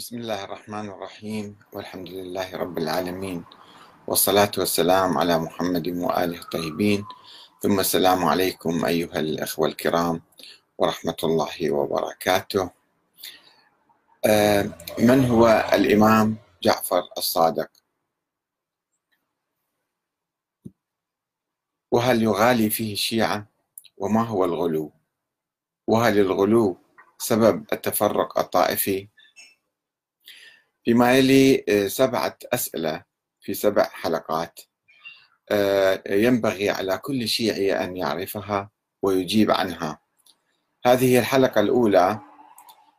بسم الله الرحمن الرحيم والحمد لله رب العالمين والصلاة والسلام على محمد وآله الطيبين. ثم السلام عليكم أيها الأخوة الكرام ورحمة الله وبركاته. آه، من هو الإمام جعفر الصادق؟ وهل يغالي فيه الشيعة وما هو الغلو؟ وهل الغلو سبب التفرق الطائفي؟ فيما يلي آه، سبعة أسئلة في سبع حلقات. آه، ينبغي على كل شيعي أن يعرفها ويجيب عنها. هذه الحلقة الأولى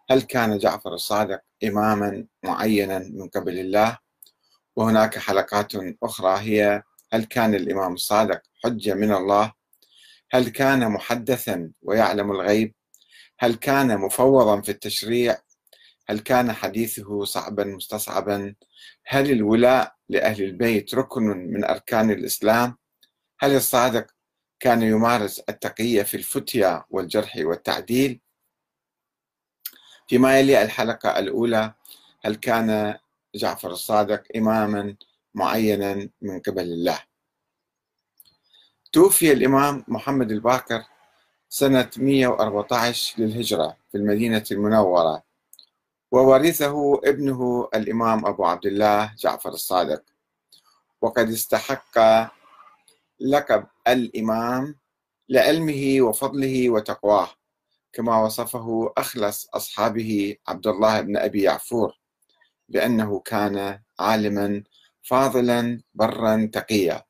هل كان جعفر الصادق إماما معينا من قبل الله؟ وهناك حلقات أخرى هي هل كان الإمام الصادق حجة من الله؟ هل كان محدثا ويعلم الغيب؟ هل كان مفوضا في التشريع هل كان حديثه صعبا مستصعبا؟ هل الولاء لأهل البيت ركن من أركان الإسلام؟ هل الصادق كان يمارس التقية في الفتية والجرح والتعديل؟ فيما يلي الحلقة الأولى هل كان جعفر الصادق إماما معينا من قبل الله؟ توفي الإمام محمد الباقر سنة 114 للهجرة في المدينة المنورة. وورثه ابنه الإمام أبو عبد الله جعفر الصادق. وقد استحق لقب الإمام لعلمه وفضله وتقواه كما وصفه أخلص أصحابه عبد الله بن أبي يعفور بأنه كان عالما فاضلا برا تقيا.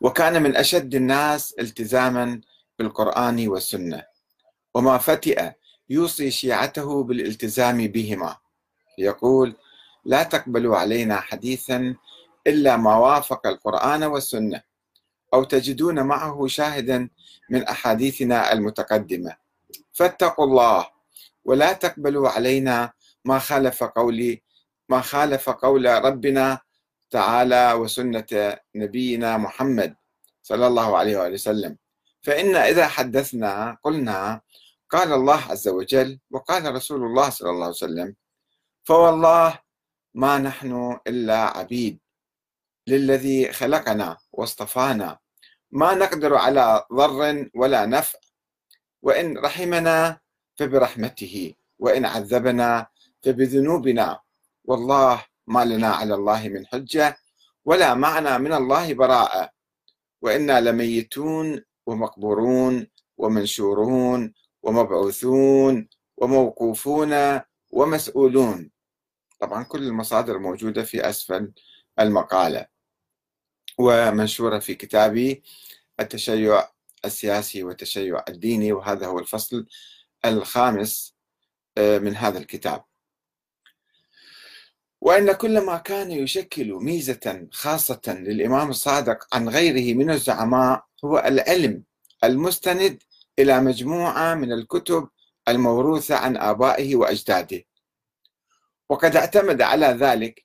وكان من أشد الناس التزاما بالقرآن والسنة. وما فتئ يوصي شيعته بالالتزام بهما. يقول لا تقبلوا علينا حديثا إلا ما وافق القرآن والسنة أو تجدون معه شاهدا من أحاديثنا المتقدمة. فاتقوا الله ولا تقبلوا علينا ما خالف قولي ما خالف قول ربنا تعالى وسنة نبينا محمد صلى الله عليه وآله وسلم. فإن إذا حدثنا قلنا قال الله عز وجل وقال رسول الله صلى الله عليه وسلم فوالله ما نحن إلا عبيد للذي خلقنا واصطفانا. ما نقدر على ضر ولا نفع. وإن رحمنا فبرحمته وإن عذبنا فبذنوبنا. والله ما لنا على الله من حجة ولا معنا من الله براءة. وإنا لميتون ومقبورون ومنشورون ومبعوثون وموقوفون ومسؤولون. طبعا كل المصادر موجودة في أسفل المقالة. ومنشورة في كتابي التشيع السياسي والتشيع الديني وهذا هو الفصل الخامس آه، من هذا الكتاب. وأن كل ما كان يشكل ميزة خاصة للإمام الصادق عن غيره من الزعماء هو العلم المستند إلى مجموعة من الكتب الموروثة عن آبائه وأجداده. وقد اعتمد على ذلك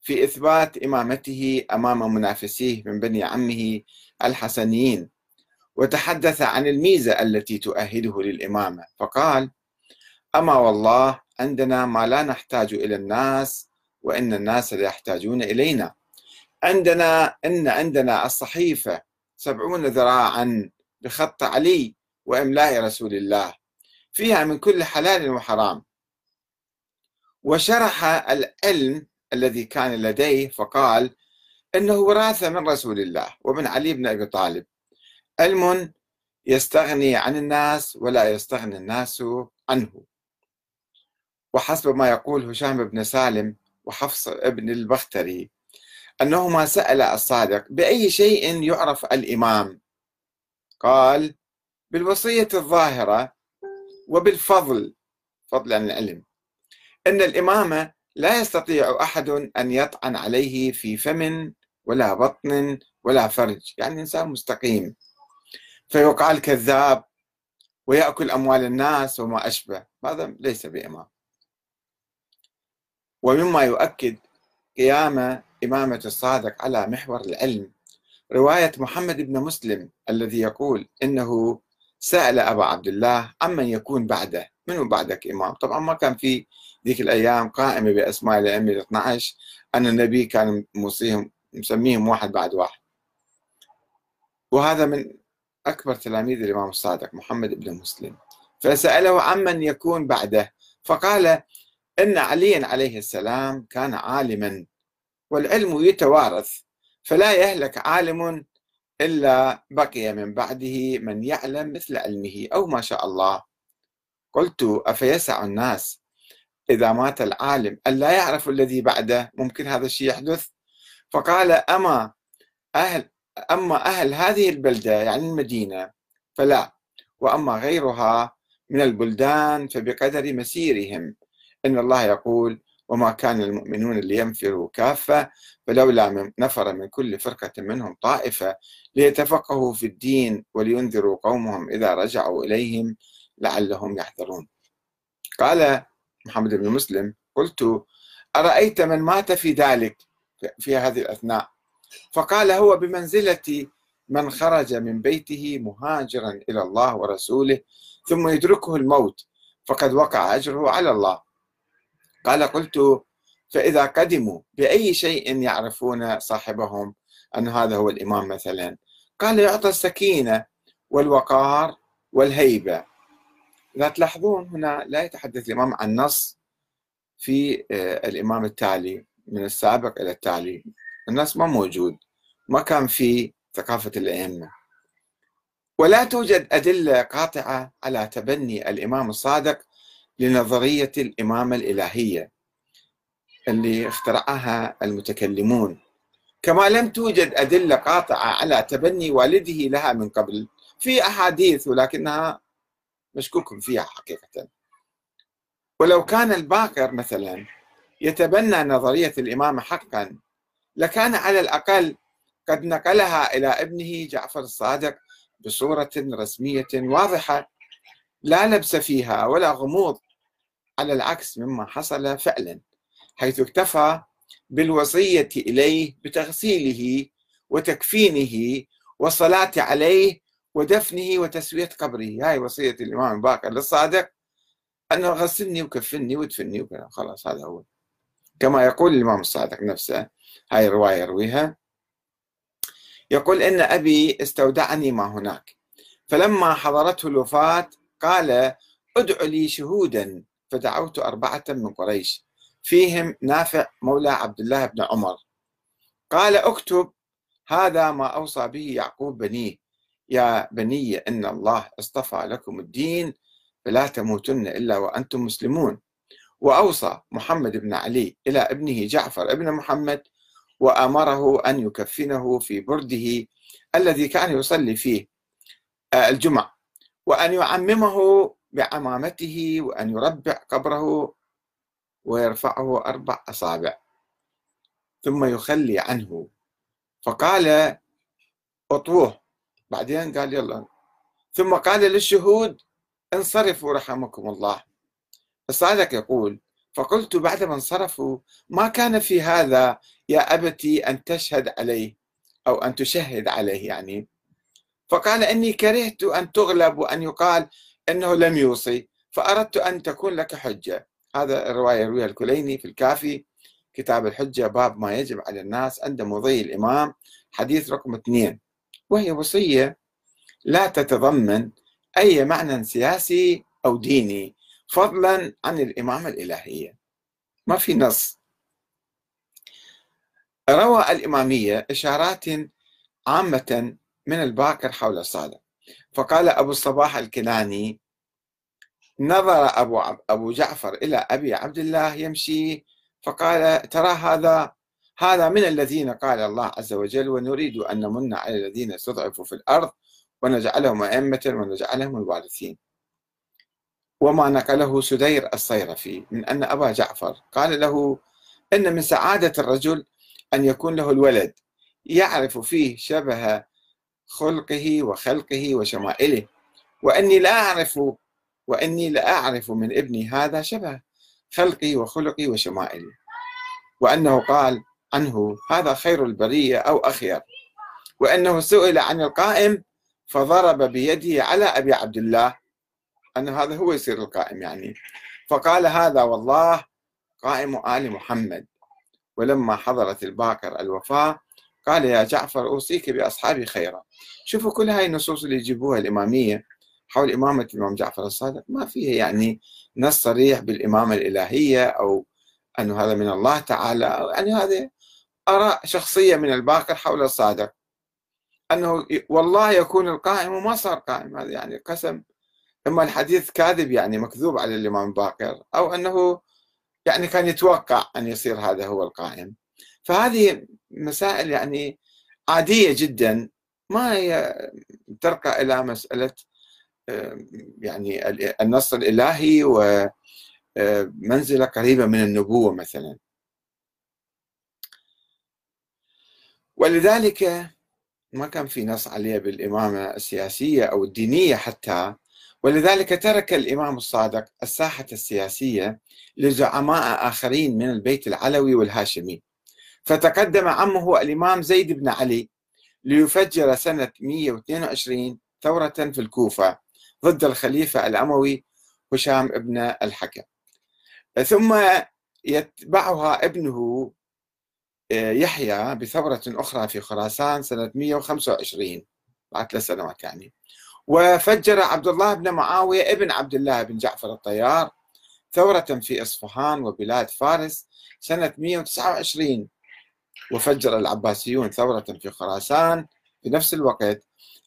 في إثبات إمامته أمام منافسيه من بني عمه الحسنيين وتحدث عن الميزة التي تؤهله للإمامة فقال أما والله عندنا ما لا نحتاج إلى الناس وإن الناس لا يحتاجون إلينا. عندنا إن عندنا الصحيفة سبعون ذراعا بخط علي وإملاء رسول الله فيها من كل حلال وحرام. وشرح العلم الذي كان لديه فقال إنه وراثة من رسول الله ومن علي بن أبي طالب. علم يستغني عن الناس ولا يستغني الناس عنه. وحسب ما يقول هشام بن سالم وحفص بن البختري أنهما سأل الصادق بأي شيء يعرف الإمام؟ قال بالوصية الظاهرة وبالفضل فضل عن العلم أن الإمامة لا يستطيع أحد أن يطعن عليه في فم ولا بطن ولا فرج يعني إنسان مستقيم. فيقال كذاب ويأكل أموال الناس وما أشبه هذا ليس بإمام. ومما يؤكد قيام إمامة الصادق على محور العلم رواية محمد بن مسلم الذي يقول إنه سأل أبا عبد الله عمن يكون بعده؟ منو بعدك إمام؟ طبعا ما كان في ذيك الأيام قائمة بأسماء الأئمة ال 12 أن النبي كان موصيهم مسميهم واحد بعد واحد. وهذا من أكبر تلاميذ الإمام الصادق محمد بن مسلم. فسأله عمن يكون بعده؟ فقال إن عليا عليه السلام كان عالما والعلم يتوارث فلا يهلك عالم إلا بقي من بعده من يعلم مثل علمه أو ما شاء الله. قلت أفيسع الناس؟ إذا مات العالم أن لا يعرف الذي بعده؟ ممكن هذا الشيء يحدث؟ فقال أما أهل أما أهل هذه البلدة يعني المدينة فلا. وأما غيرها من البلدان فبقدر مسيرهم. إن الله يقول وما كان المؤمنون لينفروا كافة فلولا من نفر من كل فرقة منهم طائفة ليتفقهوا في الدين ولينذروا قومهم إذا رجعوا إليهم لعلهم يحذرون. قال محمد بن مسلم قلت أرأيت من مات في ذلك؟ في هذه الأثناء. فقال هو بمنزلة من خرج من بيته مهاجرا إلى الله ورسوله ثم يدركه الموت فقد وقع أجره على الله. قال قلت فإذا قدموا بأي شيء يعرفون صاحبهم أن هذا هو الإمام مثلا قال يعطى السكينة والوقار والهيبة. إذا تلاحظون هنا لا يتحدث الإمام عن نص في آه، الإمام التالي من السابق إلى التالي. النص ما موجود ما كان في ثقافة الأئمة. ولا توجد أدلة قاطعة على تبني الإمام الصادق لنظرية الإمامة الإلهية اللي اخترعها المتكلمون. كما لم توجد أدلة قاطعة على تبني والده لها من قبل في أحاديث ولكنها مشكوك فيها حقيقة. ولو كان الباقر مثلا يتبنى نظرية الإمامة حقا لكان على الأقل قد نقلها إلى ابنه جعفر الصادق بصورة رسمية واضحة لا لبس فيها ولا غموض على العكس مما حصل فعلا حيث اكتفى بالوصية إليه بتغسيله وتكفينه والصلاة عليه ودفنه وتسوية قبره. هاي وصية الإمام الباقر للصادق أنه غسلني وكفني ودفني وكذا. خلاص هذا هو. كما يقول الإمام الصادق نفسه هاي الرواية يرويها. يقول إن أبي استودعني ما هناك. فلما حضرته الوفاة قال ادع لي شهودا. فدعوت أربعة من قريش. فيهم نافع مولى عبد الله بن عمر. قال اكتب هذا ما أوصى به يعقوب بنيه. يا بني إن الله اصطفى لكم الدين فلا تموتن إلا وأنتم مسلمون. وأوصى محمد بن علي إلى ابنه جعفر ابن محمد وأمره أن يكفنه في برده الذي كان يصلي فيه آه، الجمعة. وأن يعممه بعمامته وأن يربع قبره ويرفعه أربع أصابع. ثم يخلي عنه. فقال أطوه. بعدين قال يلا. ثم قال للشهود انصرفوا رحمكم الله. الصادق يقول فقلت بعدما انصرفوا ما كان في هذا يا أبتي أن تشهد عليه أو أن تشهد عليه يعني. فقال إني كرهت أن تغلب وأن يقال أنه لم يوصي فأردت أن تكون لك حجة. هذا الرواية يرويها الكليني في الكافي كتاب الحجة باب ما يجب على الناس عند مضي الإمام حديث رقم اثنين. وهي وصية لا تتضمن أي معنى سياسي أو ديني فضلا عن الإمامة الإلهية. ما في نص. روى الإمامية إشارات عامة من الباكر حول الصادق فقال أبو الصباح الكناني نظر أبو, أبو جعفر إلى أبي عبد الله يمشي فقال ترى هذا هذا من الذين قال الله عز وجل ونريد أن نمن على الذين استضعفوا في الأرض ونجعلهم أئمة ونجعلهم الوارثين. وما نقله سدير الصيرفي من أن أبا جعفر قال له إن من سعادة الرجل أن يكون له الولد يعرف فيه شبه خلقه وخلقه وشمائله. وأني لا أعرف وأني لا أعرف من ابني هذا شبه خلقي وخلقي وشمائلي وأنه قال عنه هذا خير البرية أو أخير. وأنه سئل عن القائم فضرب بيده على أبي عبد الله. أن هذا هو يصير القائم يعني. فقال هذا والله قائم آل محمد. ولما حضرت الباكر الوفاة قال يا جعفر أوصيك بأصحابي خيرا. شوفوا كل هاي النصوص اللي يجيبوها الإمامية حول إمامة الإمام جعفر الصادق ما فيها يعني نص صريح بالإمامة الإلهية أو أنه هذا من الله تعالى يعني هذه آراء شخصية من الباكر حول الصادق. أنه والله يكون القائم وما صار قائم هذا يعني قسم. إما الحديث كاذب يعني مكذوب على الإمام الباكر أو أنه يعني كان يتوقع أن يصير هذا هو القائم. فهذه مسائل يعني عادية جدا ما هي ترقى إلى مسألة يعني النص الإلهي ومنزلة قريبة من النبوة مثلا. ولذلك ما كان في نص عليه بالإمامة السياسية أو الدينية حتى ولذلك ترك الإمام الصادق الساحة السياسية لزعماء آخرين من البيت العلوي والهاشمي. فتقدم عمه الإمام زيد بن علي ليفجر سنة 122 ثورة في الكوفة ضد الخليفة الأموي هشام بن الحكم. ثم يتبعها ابنه آه، يحيى بثورة أخرى في خراسان سنة 125 بعد ثلاث سنوات يعني. وفجر عبد الله بن معاوية ابن عبد الله بن جعفر الطيار ثورة في إصفهان وبلاد فارس سنة 129 وفجر العباسيون ثورة في خراسان. في نفس الوقت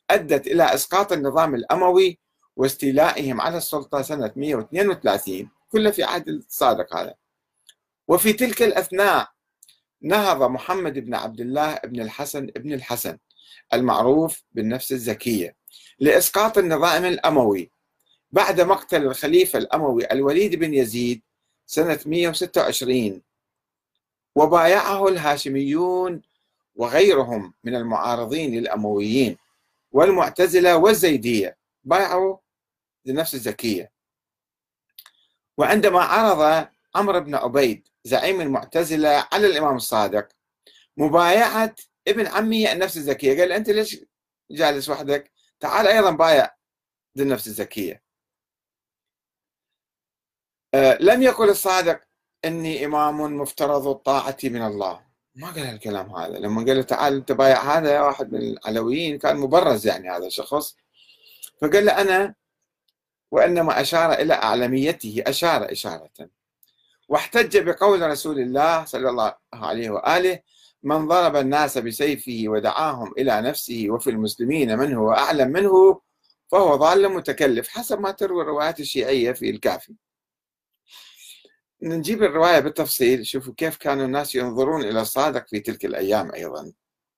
أدت إلى إسقاط النظام الأموي واستيلائهم على السلطة سنة 132 كله في عهد الصادق هذا. وفي تلك الأثناء نهض محمد بن عبد الله بن الحسن بن الحسن المعروف بالنفس الزكية لإسقاط النظام الأموي. بعد مقتل الخليفة الأموي الوليد بن يزيد سنة 126 وبايعه الهاشميون وغيرهم من المعارضين للأمويين والمعتزلة والزيدية. بايعوا لنفس الزكية. وعندما عرض عمرو بن عبيد زعيم المعتزلة على الإمام الصادق مبايعة ابن عمي النفس الزكية. قال أنت ليش جالس وحدك؟ تعال أيضا بايع ذي النفس الزكية. أه لم يقل الصادق إني إمام مفترض الطاعة من الله. ما قال الكلام هذا. لما قال له تعال بايع هذا واحد من العلويين كان مبرز يعني هذا الشخص. فقال له أنا وإنما أشار إلى أعلميته أشار إشارة. واحتج بقول رسول الله صلى الله عليه وآله من ضرب الناس بسيفه ودعاهم إلى نفسه وفي المسلمين من هو أعلم منه فهو ضال متكلف. حسب ما تروي الروايات الشيعية في الكافي. نجيب الرواية بالتفصيل. شوفوا كيف كانوا الناس ينظرون إلى الصادق في تلك الأيام أيضا.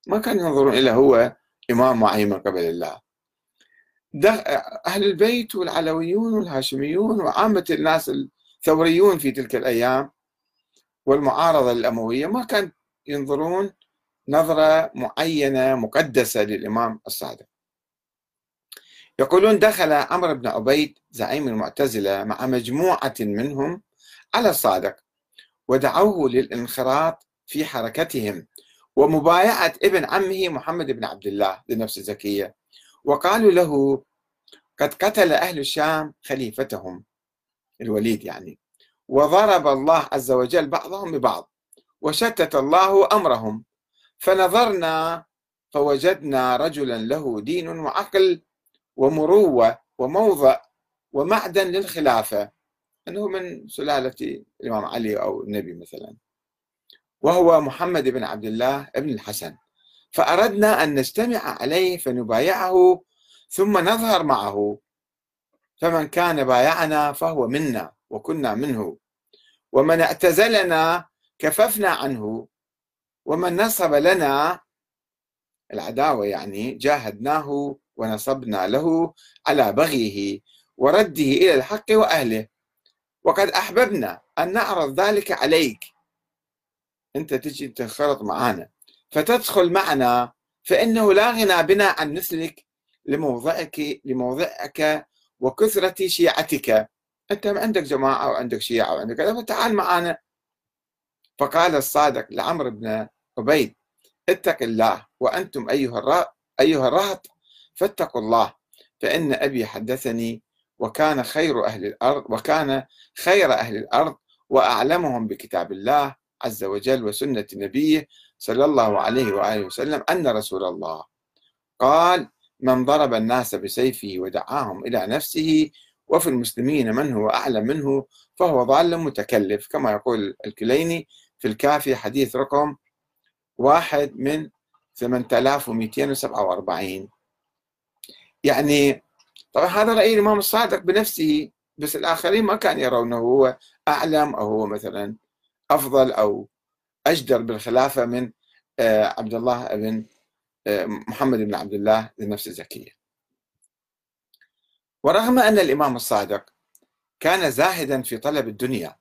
ما كانوا ينظرون إلى هو إمام معين من قبل الله. أهل البيت والعلويون والهاشميون وعامة الناس الثوريون في تلك الأيام والمعارضة الأموية ما كان ينظرون نظرة معينة مقدسة للإمام الصادق. يقولون دخل عمرو بن عبيد زعيم المعتزلة مع مجموعة منهم على الصادق ودعوه للانخراط في حركتهم ومبايعة ابن عمه محمد بن عبد الله لنفس الزكية وقالوا له قد قتل أهل الشام خليفتهم. الوليد يعني. وضرب الله عز وجل بعضهم ببعض وشتت الله أمرهم. فنظرنا فوجدنا رجلا له دين وعقل ومروة وموضع ومعدن للخلافة. أنه من سلالة الإمام علي أو النبي مثلا. وهو محمد بن عبد الله بن الحسن. فأردنا أن نجتمع عليه فنبايعه ثم نظهر معه. فمن كان بايعنا فهو منا وكنا منه. ومن اعتزلنا كففنا عنه. ومن نصب لنا العداوة يعني جاهدناه ونصبنا له على بغيه ورده إلى الحق وأهله. وقد أحببنا أن نعرض ذلك عليك. أنت تجي تنخرط معنا فتدخل معنا فإنه لا غنى بنا عن مثلك لموضعك لموضعك وكثرة شيعتك. أنت عندك جماعة وعندك شيعة وعندك كذا فتعال معنا فقال الصادق لعمرو بن عبيد اتق الله وأنتم أيها الرهط أيها الرهط فاتقوا الله فإن أبي حدثني وكان خير أهل الأرض وكان خير أهل الأرض وأعلمهم بكتاب الله عز وجل وسنة نبيه صلى الله عليه وآله وسلم أن رسول الله قال من ضرب الناس بسيفه ودعاهم إلى نفسه وفي المسلمين من هو أعلم منه فهو ضال متكلف. كما يقول الكليني في الكافي حديث رقم واحد من 8247 يعني طبعا هذا رأي الإمام الصادق بنفسه بس الآخرين ما كانوا يرونه هو أعلم أو هو مثلا أفضل أو أجدر بالخلافة من آه، عبد الله بن آه، محمد بن عبد الله لنفس الزكية ورغم أن الإمام الصادق كان زاهدا في طلب الدنيا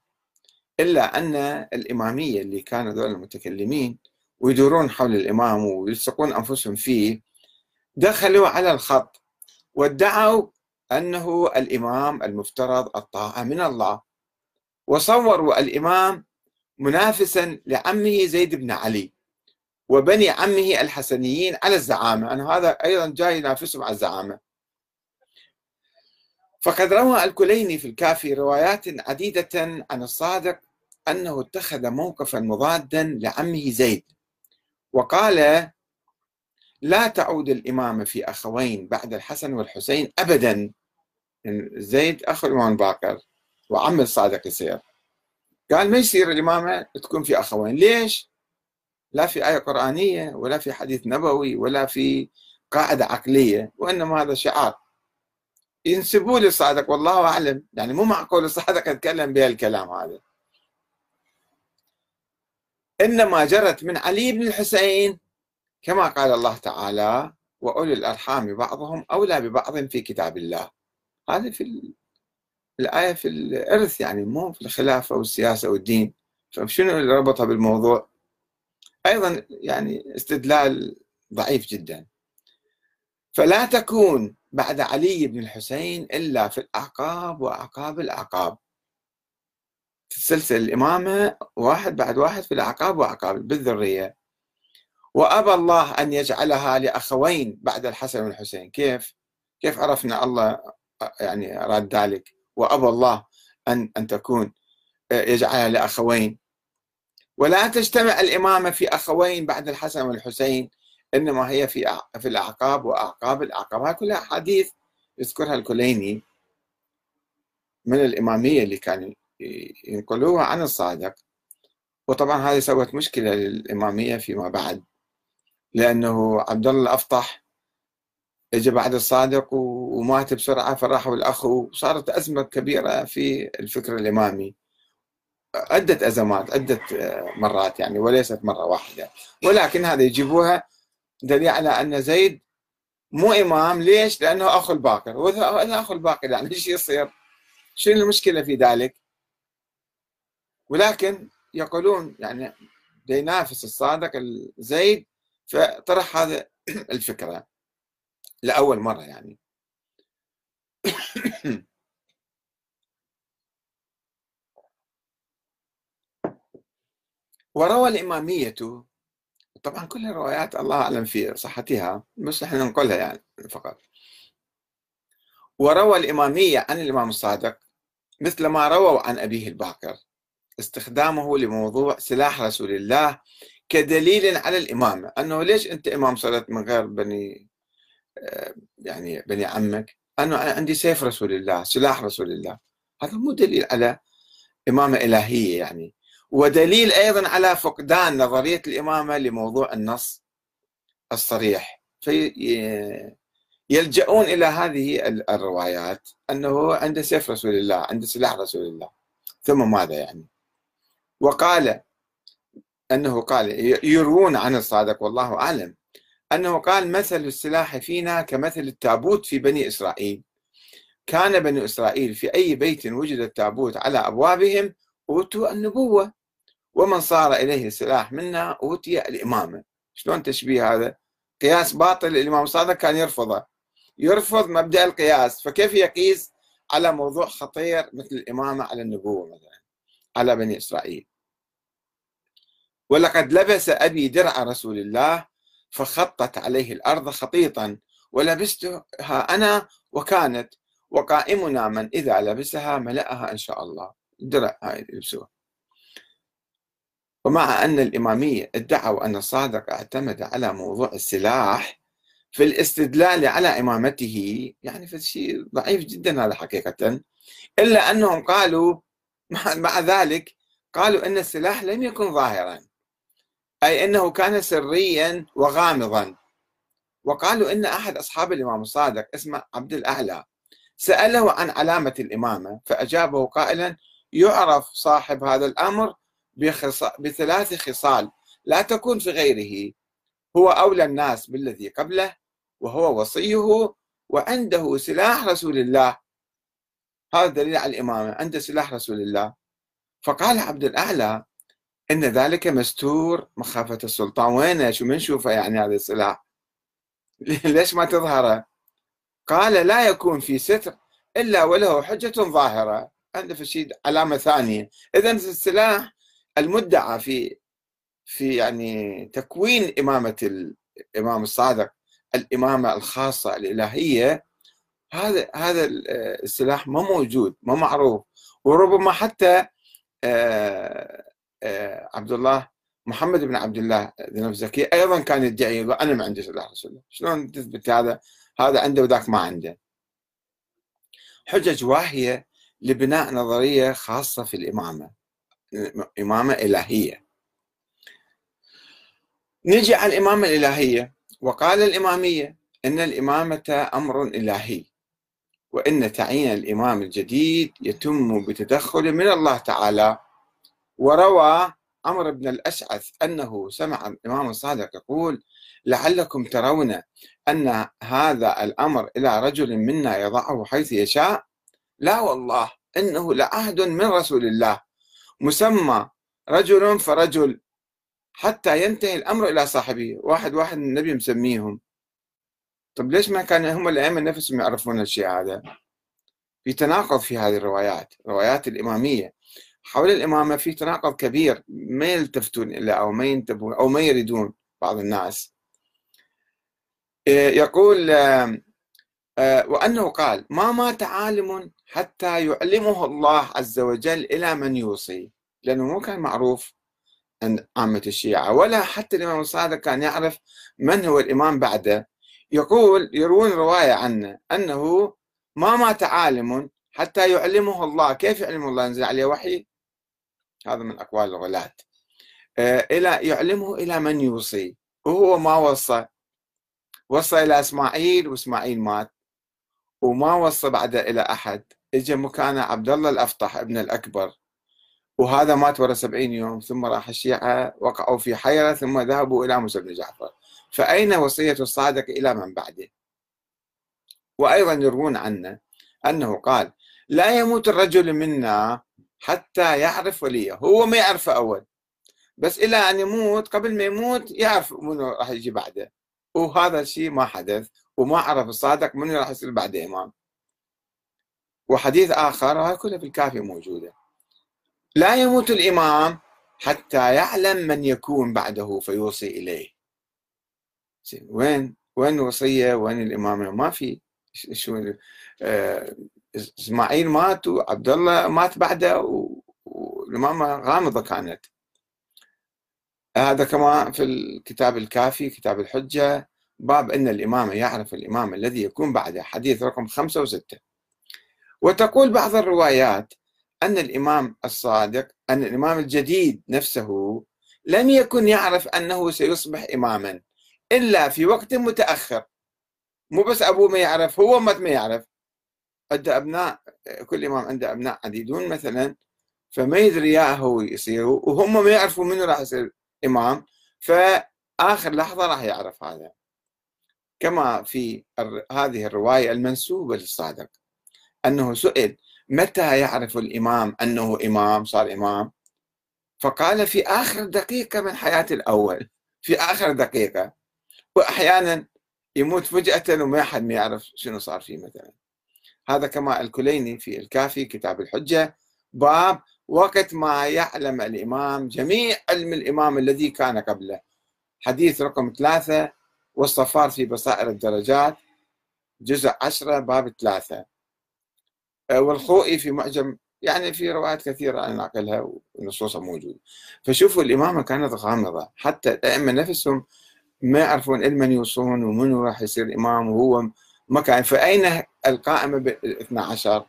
إلا أن الإمامية اللي كانوا ذول المتكلمين ويدورون حول الإمام ويلصقون أنفسهم فيه دخلوا على الخط وادعوا أنه الإمام المفترض الطاعة من الله. وصوروا الإمام منافسا لعمه زيد بن علي وبني عمه الحسنيين على الزعامة. أن هذا أيضا جاي ينافسهم على الزعامة. فقد روى الكليني في الكافي روايات عديدة عن الصادق أنه اتخذ موقفا مضادا لعمه زيد. وقال لا تعود الإمامة في أخوين بعد الحسن والحسين أبدا. زيد أخو الإمام باكر وعم الصادق يصير. قال ما يصير الإمامة تكون في أخوين؟ ليش؟ لا في آية قرآنية ولا في حديث نبوي ولا في قاعدة عقلية وإنما هذا شعار. ينسبوه للصادق والله أعلم. يعني مو معقول الصادق يتكلم بهالكلام هذا. إنما جرت من علي بن الحسين. كما قال الله تعالى وأولي الأرحام بعضهم أولى ببعض في كتاب الله. هذه في الآية في الإرث يعني مو في الخلافة والسياسة والدين. فشنو اللي ربطها بالموضوع؟ أيضا يعني استدلال ضعيف جدا. فلا تكون بعد علي بن الحسين إلا في الأعقاب وأعقاب الأعقاب. تسلسل الإمامة واحد بعد واحد في الأعقاب وأعقاب بالذرية. وأبى الله أن يجعلها لأخوين بعد الحسن والحسين. كيف؟ كيف عرفنا الله يعني أراد ذلك؟ وأبى الله أن أن تكون يجعلها لأخوين. ولا تجتمع الإمامة في أخوين بعد الحسن والحسين إنما هي في في الأعقاب وأعقاب الأعقاب. هاي كلها أحاديث يذكرها الكليني من الإمامية اللي كانوا ينقلوها عن الصادق. وطبعا هذه سوت مشكلة للإمامية فيما بعد. لأنه عبد الله الأفطح اجى بعد الصادق ومات بسرعة فراحوا الأخ وصارت أزمة كبيرة في الفكر الإمامي عدة أزمات عدة مرات يعني وليست مرة واحدة ولكن هذا يجيبوها دليل على أن زيد مو إمام ليش؟ لأنه أخو الباقر وإذا أخو الباقر يعني إيش يصير؟ شنو المشكلة في ذلك؟ ولكن يقولون يعني ينافس الصادق زيد فطرح هذا الفكرة لأول مرة يعني. وروى الإمامية طبعا كل الروايات الله أعلم في صحتها بس إحنا ننقلها يعني فقط. وروى الإمامية عن الإمام الصادق مثل ما رووا عن أبيه الباقر استخدامه لموضوع سلاح رسول الله كدليل على الإمامة أنه ليش أنت إمام صلت من غير بني آه، يعني بني عمك؟ أنا عندي سيف رسول الله سلاح رسول الله. هذا مو دليل على إمامة إلهية يعني. ودليل أيضا على فقدان نظرية الإمامة لموضوع النص الصريح. في يلجؤون إلى هذه الروايات أنه عنده سيف رسول الله عنده سلاح رسول الله. ثم ماذا يعني؟ وقال أنه قال يروون عن الصادق والله أعلم. أنه قال مثل السلاح فينا كمثل التابوت في بني إسرائيل. كان بني إسرائيل في أي بيت وجد التابوت على أبوابهم أوتوا النبوة. ومن صار إليه السلاح منا أوتي الإمامة. شلون تشبيه هذا؟ قياس باطل الإمام الصادق كان يرفضه. يرفض مبدأ القياس. فكيف يقيس على موضوع خطير مثل الإمامة على النبوة مثلا على بني إسرائيل؟ ولقد لبس أبي درع رسول الله فخطت عليه الأرض خطيطا ولبستها أنا وكانت وقائمنا من إذا لبسها ملأها إن شاء الله. درع هاي يلبسوها ومع أن الإمامية ادعوا أن الصادق اعتمد على موضوع السلاح في الاستدلال على إمامته يعني في شيء ضعيف جدا هذا حقيقة إلا أنهم قالوا مع ذلك قالوا أن السلاح لم يكن ظاهرا. أي أنه كان سريا وغامضا. وقالوا أن أحد أصحاب الإمام الصادق اسمه عبد الأعلى سأله عن علامة الإمامة فأجابه قائلا يعرف صاحب هذا الأمر بثلاث خصال لا تكون في غيره هو أولى الناس بالذي قبله وهو وصيه وعنده سلاح رسول الله. هذا دليل على الإمامة عنده سلاح رسول الله. فقال عبد الأعلى إن ذلك مستور مخافة السلطان. وينه شو من شوفه يعني هذا السلاح؟ ليش ما تظهره؟ قال لا يكون في ستر إلا وله حجة ظاهرة. عنده في شيء علامة ثانية. إذا السلاح المدعى في في يعني تكوين إمامة الإمام الصادق الإمامة الخاصة الإلهية هذا هذا السلاح ما موجود ما معروف. وربما حتى آه، آه، عبد الله محمد بن عبد الله ذنب زكي أيضا كان يدعي أنا ما عندي سلاح رسول الله. شلون تثبت هذا؟ هذا عنده وذاك ما عنده. حجج واهية لبناء نظرية خاصة في الإمامة إمامة إلهية. نجي على الإمامة الإلهية وقال الإمامية إن الإمامة أمر إلهي وإن تعيين الإمام الجديد يتم بتدخل من الله تعالى وروى عمرو بن الأشعث أنه سمع الإمام الصادق يقول لعلكم ترون أن هذا الأمر إلى رجل منا يضعه حيث يشاء؟ لا والله إنه لعهد من رسول الله. مسمى رجل فرجل حتى ينتهي الأمر إلى صاحبه. واحد واحد النبي مسميهم. طب ليش ما كان هم الأئمة نفسهم يعرفون الشيء هذا؟ في تناقض في هذه الروايات روايات الإمامية. حول الإمامة في تناقض كبير ما يلتفتون إليه أو ما ينتبهون أو ما يريدون بعض الناس. إيه، يقول آه، وأنه قال ما مات عالم حتى يعلمه الله عز وجل إلى من يوصي لأنه مو كان معروف عند عامة الشيعة ولا حتى الإمام الصادق كان يعرف من هو الإمام بعده. يقول يروون رواية عنه أنه ما مات عالم حتى يعلمه الله. كيف يعلمه الله؟ ينزل عليه وحي؟ هذا من أقوال الغلاة. آه، إلى يعلمه إلى من يوصي. وهو ما وصى. وصى إلى إسماعيل وإسماعيل مات. وما وصى بعد إلى أحد. اجى مكانه عبد الله الأفطح ابن الأكبر. وهذا مات ورا سبعين يوم. ثم راح الشيعة وقعوا في حيرة ثم ذهبوا إلى موسى بن جعفر. فأين وصية الصادق إلى من بعده؟ وأيضا يروون عنه أنه قال لا يموت الرجل منا حتى يعرف وليه. هو ما يعرفه أول. بس إلى أن يموت قبل ما يموت يعرف منو راح يجي بعده. وهذا الشيء ما حدث وما عرف الصادق منو راح يصير بعده إمام. وحديث آخر هاي كلها في الكافي موجودة. لا يموت الإمام حتى يعلم من يكون بعده فيوصي إليه. وين وين الوصية؟ وين الإمامة؟ ما في. شو آه إسماعيل مات وعبد الله مات بعده والامامه غامضة كانت. هذا كما في الكتاب الكافي كتاب الحجة باب إن الامام يعرف الإمام الذي يكون بعده حديث رقم خمسة وستة. وتقول بعض الروايات أن الإمام الصادق أن الإمام الجديد نفسه لم يكن يعرف أنه سيصبح اماما إلا في وقت متأخر. مو بس أبوه ما يعرف هو ما يعرف. عنده أبناء كل إمام عنده أبناء عديدون مثلا فما يدري يا هو يصيروا وهم ما يعرفوا منو راح يصير إمام فآخر لحظة راح يعرف هذا. كما في هذه الرواية المنسوبة للصادق أنه سئل متى يعرف الإمام أنه إمام صار إمام؟ فقال في آخر دقيقة من حياة الأول في آخر دقيقة. وأحيانا يموت فجأة وما حد ما يعرف شنو صار فيه مثلا. هذا كما الكليني في الكافي كتاب الحجة باب وقت ما يعلم الإمام جميع علم الإمام الذي كان قبله. حديث رقم ثلاثة والصفار في بصائر الدرجات جزء عشرة باب ثلاثة. آه، والخوئي في معجم يعني في روايات كثيرة أنا ناقلها ونصوصها موجودة. فشوفوا الإمامة كانت غامضة حتى الأئمة نفسهم ما يعرفون لمن يوصون ومنو راح يصير إمام وهو ما كان فأين القائمة بالاثنى عشر؟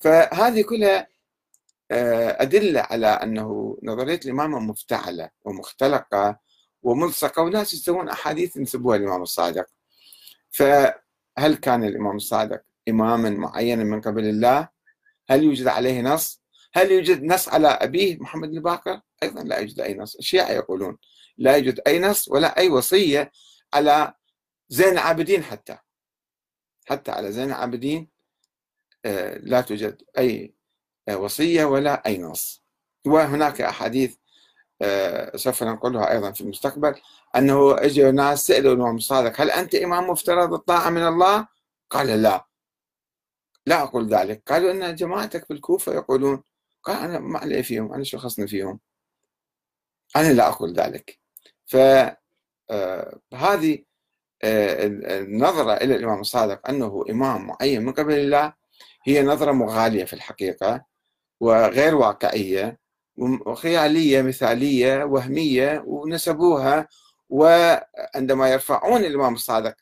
فهذه كلها آه، أدلة على أنه نظرية الإمامة مفتعلة ومختلقة وملصقة وناس يسوون أحاديث ينسبوها للإمام الصادق. فهل كان الإمام الصادق إماما معينا من قبل الله؟ هل يوجد عليه نص؟ هل يوجد نص على أبيه محمد الباقر أيضا لا يوجد أي نص. الشيعة يقولون لا يوجد أي نص ولا أي وصية على زين العابدين حتى. حتى على زين العابدين آه، لا توجد أي آه، وصية ولا أي نص. وهناك أحاديث آه، سوف ننقلها أيضا في المستقبل أنه اجوا ناس سألوا الإمام الصادق هل أنت إمام مفترض الطاعة من الله؟ قال لا. لا أقول ذلك. قالوا أن جماعتك في الكوفة يقولون. قال أنا ما علي فيهم أنا شو خصني فيهم. أنا لا أقول ذلك. فهذه النظرة إلى الإمام الصادق أنه إمام معين من قبل الله هي نظرة مغالية في الحقيقة وغير واقعية وخيالية مثالية وهمية ونسبوها وعندما يرفعون الإمام الصادق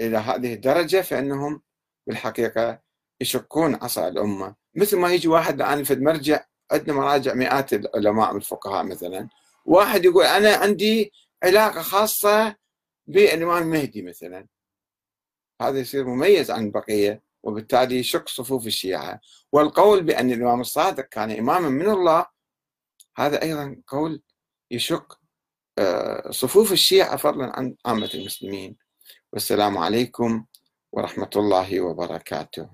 إلى هذه الدرجة فإنهم بالحقيقة يشكون عصا الأمة. مثل ما يجي واحد الآن في مرجع عندنا مراجع مئات العلماء والفقهاء مثلا واحد يقول أنا عندي علاقة خاصة بالإمام المهدي مثلا. هذا يصير مميز عن البقية وبالتالي يشق صفوف الشيعة. والقول بأن الإمام الصادق كان إماما من الله هذا أيضا قول يشق آه، صفوف الشيعة فضلا عن عامة المسلمين. والسلام عليكم ورحمة الله وبركاته.